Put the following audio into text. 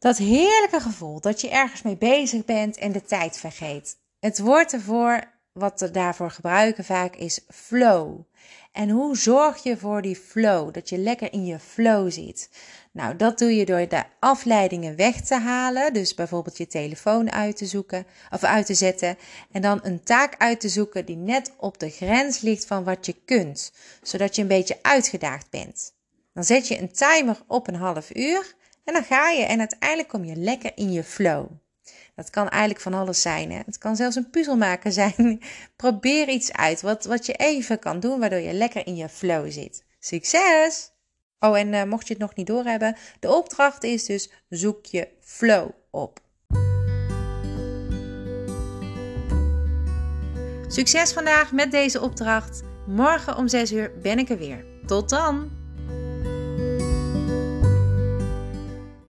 Dat heerlijke gevoel dat je ergens mee bezig bent en de tijd vergeet. Het woord ervoor, wat we daarvoor gebruiken vaak, is flow. En hoe zorg je voor die flow? Dat je lekker in je flow zit. Nou, dat doe je door de afleidingen weg te halen. Dus bijvoorbeeld je telefoon uit te zoeken of uit te zetten. En dan een taak uit te zoeken die net op de grens ligt van wat je kunt. Zodat je een beetje uitgedaagd bent. Dan zet je een timer op een half uur. En dan ga je en uiteindelijk kom je lekker in je flow. Dat kan eigenlijk van alles zijn. Hè? Het kan zelfs een puzzel maken zijn. Probeer iets uit wat, wat je even kan doen, waardoor je lekker in je flow zit. Succes! Oh, en uh, mocht je het nog niet doorhebben, de opdracht is dus zoek je flow op. Succes vandaag met deze opdracht. Morgen om 6 uur ben ik er weer. Tot dan!